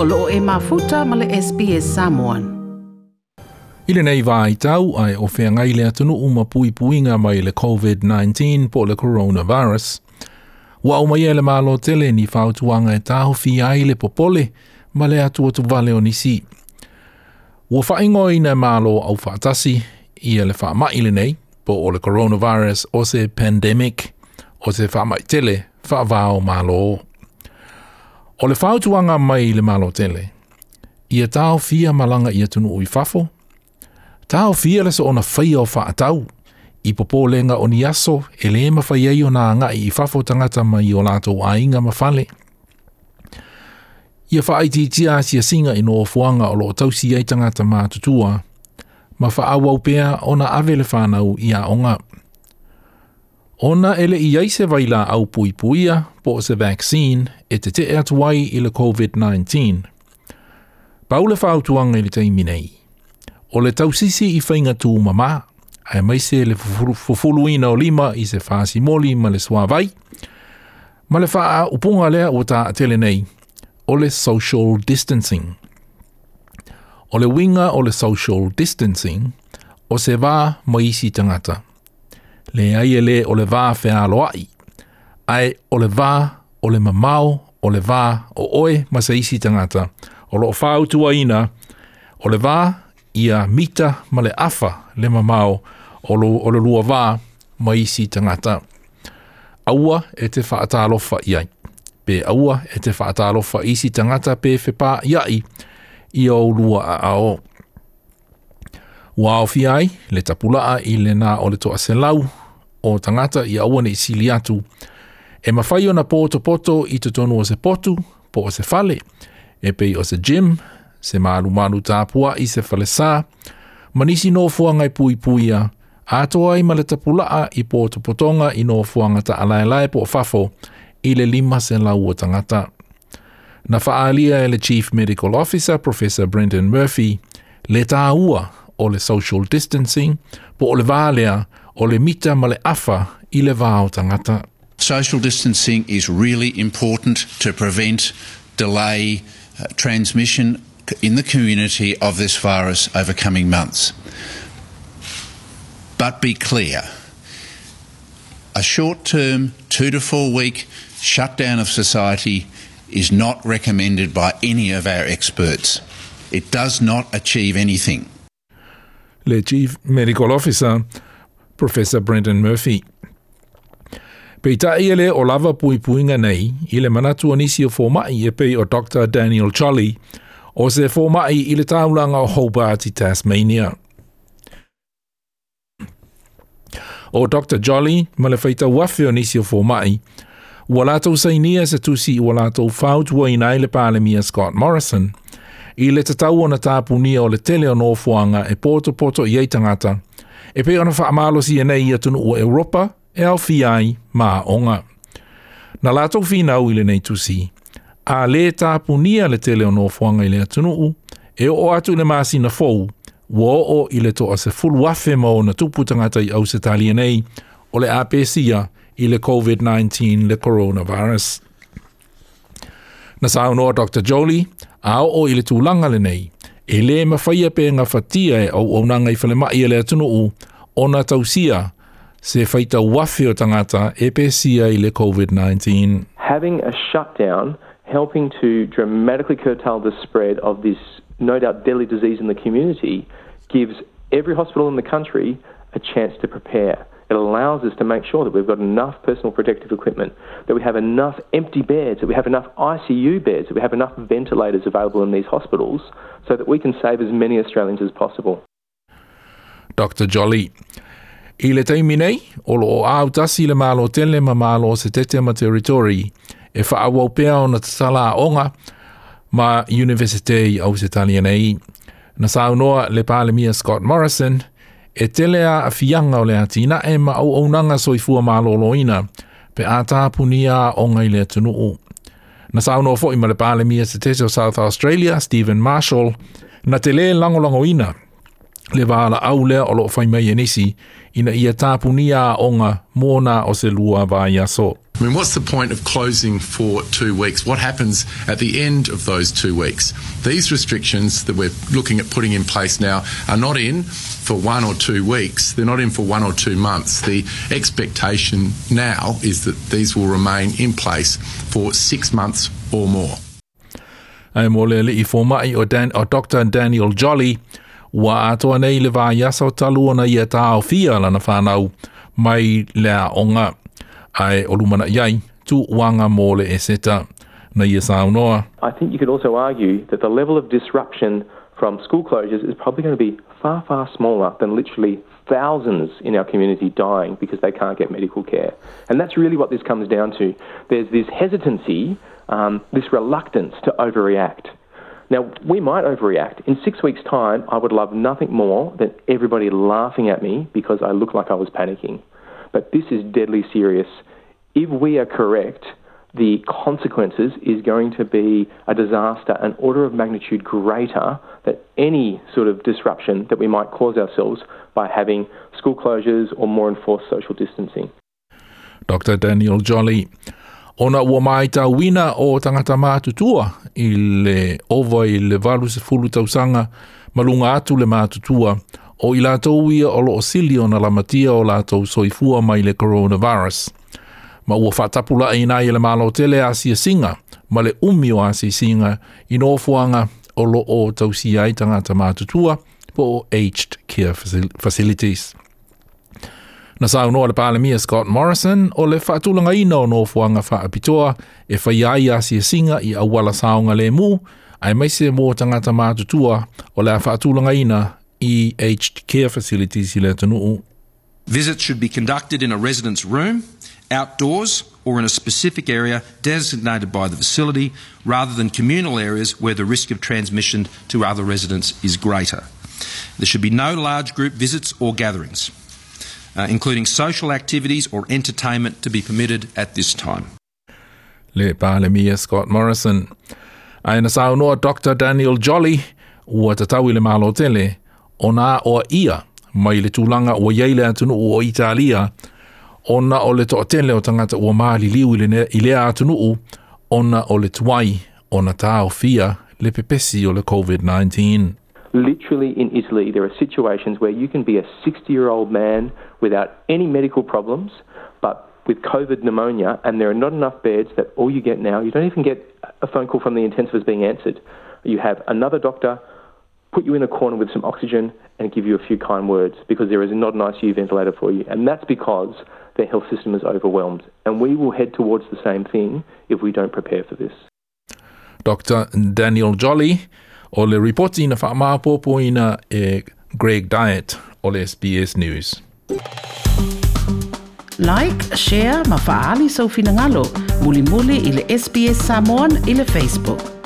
o e mafuta male le SPS Samoan. I le nei vāi tau, ai o whea ngai le atunu uma pui puinga mai le COVID-19 po le coronavirus. Wa o mai e le mālo tele ni whautuanga e tāho fi ai le popole ma le atu tu vale o nisi. Ua whaingoi na mālo au whātasi i le wha mai le nei po o le coronavirus o se pandemic o se wha mai tele wha vāo mālo o. O le whautuanga mai le malo tele, ia tāo fia malanga ia tunu ui fafo, tāo fia le so ona whai o whaatau, i popo lenga o ni aso e le ema whai ei o nga i fafo tangata mai o lato a inga ma fale. Ia whaaititia si a singa ino o fuanga o lo tausi ei tangata mā tutua, ma wha awau pea o na awele whanau i a ongap. Ona ele i ai se vai au pui puia po se vaccine e te te atu i le COVID-19. Paula whaotuanga i le teimi nei. O le tausisi i whainga tū mamā, ai mai se le fufulu o lima i se whāsi moli ma le sua vai, ma le wha upunga lea o tā atele nei, o le social distancing. O le winga o le social distancing, o se wā mai isi tangata le ai ele o le vā whea ai. Ai o le vā, o le mamau, o le vā, o oe masa isi tangata. O lo whā utua ina, o le vā, ia mita ma le afa le mamau, o lo, o le lua vā, ma isi tangata. Aua e te whaatalofa iai. Pe aua e te whaatalofa isi tangata pe whepā iai, i o lua a ao. Ua o fiai, le tapulaa i le nā o le toa selau, o tangata i aua ne i atu. E mawhai o na pōto poto i te tonu o se potu, po o se fale, e pei o se gym, se maru manu tāpua i se fale sā, manisi no fuanga i pui puia, atoa i male tapulaa i pōto potonga i no fuanga ta alae lae po fafo, i le lima se lau o tangata. Na faalia e le Chief Medical Officer, Professor Brendan Murphy, le tāua o le social distancing po o le vālea o le mita ma le i le tangata. Social distancing is really important to prevent, delay, uh, transmission in the community of this virus over coming months. But be clear a short term, two to four week shutdown of society is not recommended by any of our experts. It does not achieve anything. le Chief Medical Officer, Professor Brendan Murphy. Peitai ele o lava pui puinga nei, ile manatu anisi o fōmai e pei o Dr. Daniel Cholley, o se fōmai ile taulanga o Hobart i Tasmania. O Dr. Jolly, ma le feita wafi o nisi o fōmai, ua lātou sainia se tusi ua lātou fautua i nai le pālemia Scott Morrison – i le tatau ona tāpunia o le tele o nōfuanga e poto poto i eitangata, e pe ona whaamalo si enei i atunu o Europa e au fiai mā onga. Na lātou whinau i le nei tusi, a le tāpunia le tele o nōfuanga i le atunu u, e o atu le māsi na fōu, wā o i le toa se fulu afe mao na tupu i au se nei o le APCA i le COVID-19 le coronavirus. Na sāu Dr. Jolie, ao o ile tūlanga le nei, e le mawhaia pe ngā whatia e au au nangai whale mai e le atunu u, o nga tausia, se whaita wafi o tangata e pe sia i le COVID-19. Having a shutdown, helping to dramatically curtail the spread of this no doubt deadly disease in the community, gives every hospital in the country a chance to prepare. It allows us to make sure that we've got enough personal protective equipment, that we have enough empty beds, that we have enough ICU beds, that we have enough ventilators available in these hospitals so that we can save as many Australians as possible. Dr. Jolly. I le taimine, o lo o au tasi le malo tele ma malo se tete ma teritori, e wha awau pea o na onga ma universitei au se talianei. Na noa le pālemia Scott Morrison – e tele a fianga o lea tina e ma au au nanga soifua ma loloina pe a tāpunia o ngai lea tunuu. Na sauno fo ima le pāle mia se tese o South Australia, Stephen Marshall, na te le lango lango ina le wāla au lea o lo fai mai e nisi ina ia tāpunia a onga mōna o se lua vāi aso. I mean, what's the point of closing for two weeks? What happens at the end of those two weeks? These restrictions that we're looking at putting in place now are not in for one or two weeks, they're not in for one or two months. The expectation now is that these will remain in place for six months or more. i or Dr. Daniel Jolly. Wa atoa nei le vā yasau taluona i a tāo fia lana whānau mai lea onga. I think you could also argue that the level of disruption from school closures is probably going to be far, far smaller than literally thousands in our community dying because they can't get medical care. And that's really what this comes down to. There's this hesitancy, um, this reluctance to overreact. Now, we might overreact. In six weeks' time, I would love nothing more than everybody laughing at me because I look like I was panicking. But this is deadly serious. If we are correct, the consequences is going to be a disaster, an order of magnitude greater than any sort of disruption that we might cause ourselves by having school closures or more enforced social distancing. Dr. Daniel Jolly. Ona ua mai wina o tangata mātutua i le ova i le valu se fulu tausanga malunga atu le mātutua o i lātou ia o loo sili o na lamatia o lātou soifua mai le coronavirus. Ma ua whatapula e inai le malo tele Asia Singa, ma le umio o Asia Singa i nōfuanga o loo tausi ai tangata mātutua po aged care facilities. Na sāu noa le pālemia Scott Morrison o le whaatulanga ina o nōfuanga whaapitoa e whaiai Asia Singa i awala saonga le mū ai mai se mō tangata mātutua o le whaatulanga ina aged care facilities Visits should be conducted in a resident's room, outdoors, or in a specific area designated by the facility, rather than communal areas where the risk of transmission to other residents is greater. There should be no large group visits or gatherings, uh, including social activities or entertainment to be permitted at this time. Le Palemia Scott Morrison. Aina saunua Dr. Daniel Jolly, malo malotele, ona o ia mai le tūlanga o iei le atunu o Italia, ona o le toatele o tangata ua maaliliu i le atunuu, ona o le tuai, ona le pepesi o le COVID-19. Literally in Italy, there are situations where you can be a 60-year-old man without any medical problems, but with COVID pneumonia, and there are not enough beds that all you get now, you don't even get a phone call from the intensives being answered. You have another doctor put you in a corner with some oxygen and give you a few kind words because there is not an ICU ventilator for you. And that's because the health system is overwhelmed. And we will head towards the same thing if we don't prepare for this. Dr. Daniel Jolly o le ripoti ina whaamāpopo ina e Greg Diet o le SBS News. Like, share, mafaali sau finangalo, muli muli ile SBS Samoan ile Facebook.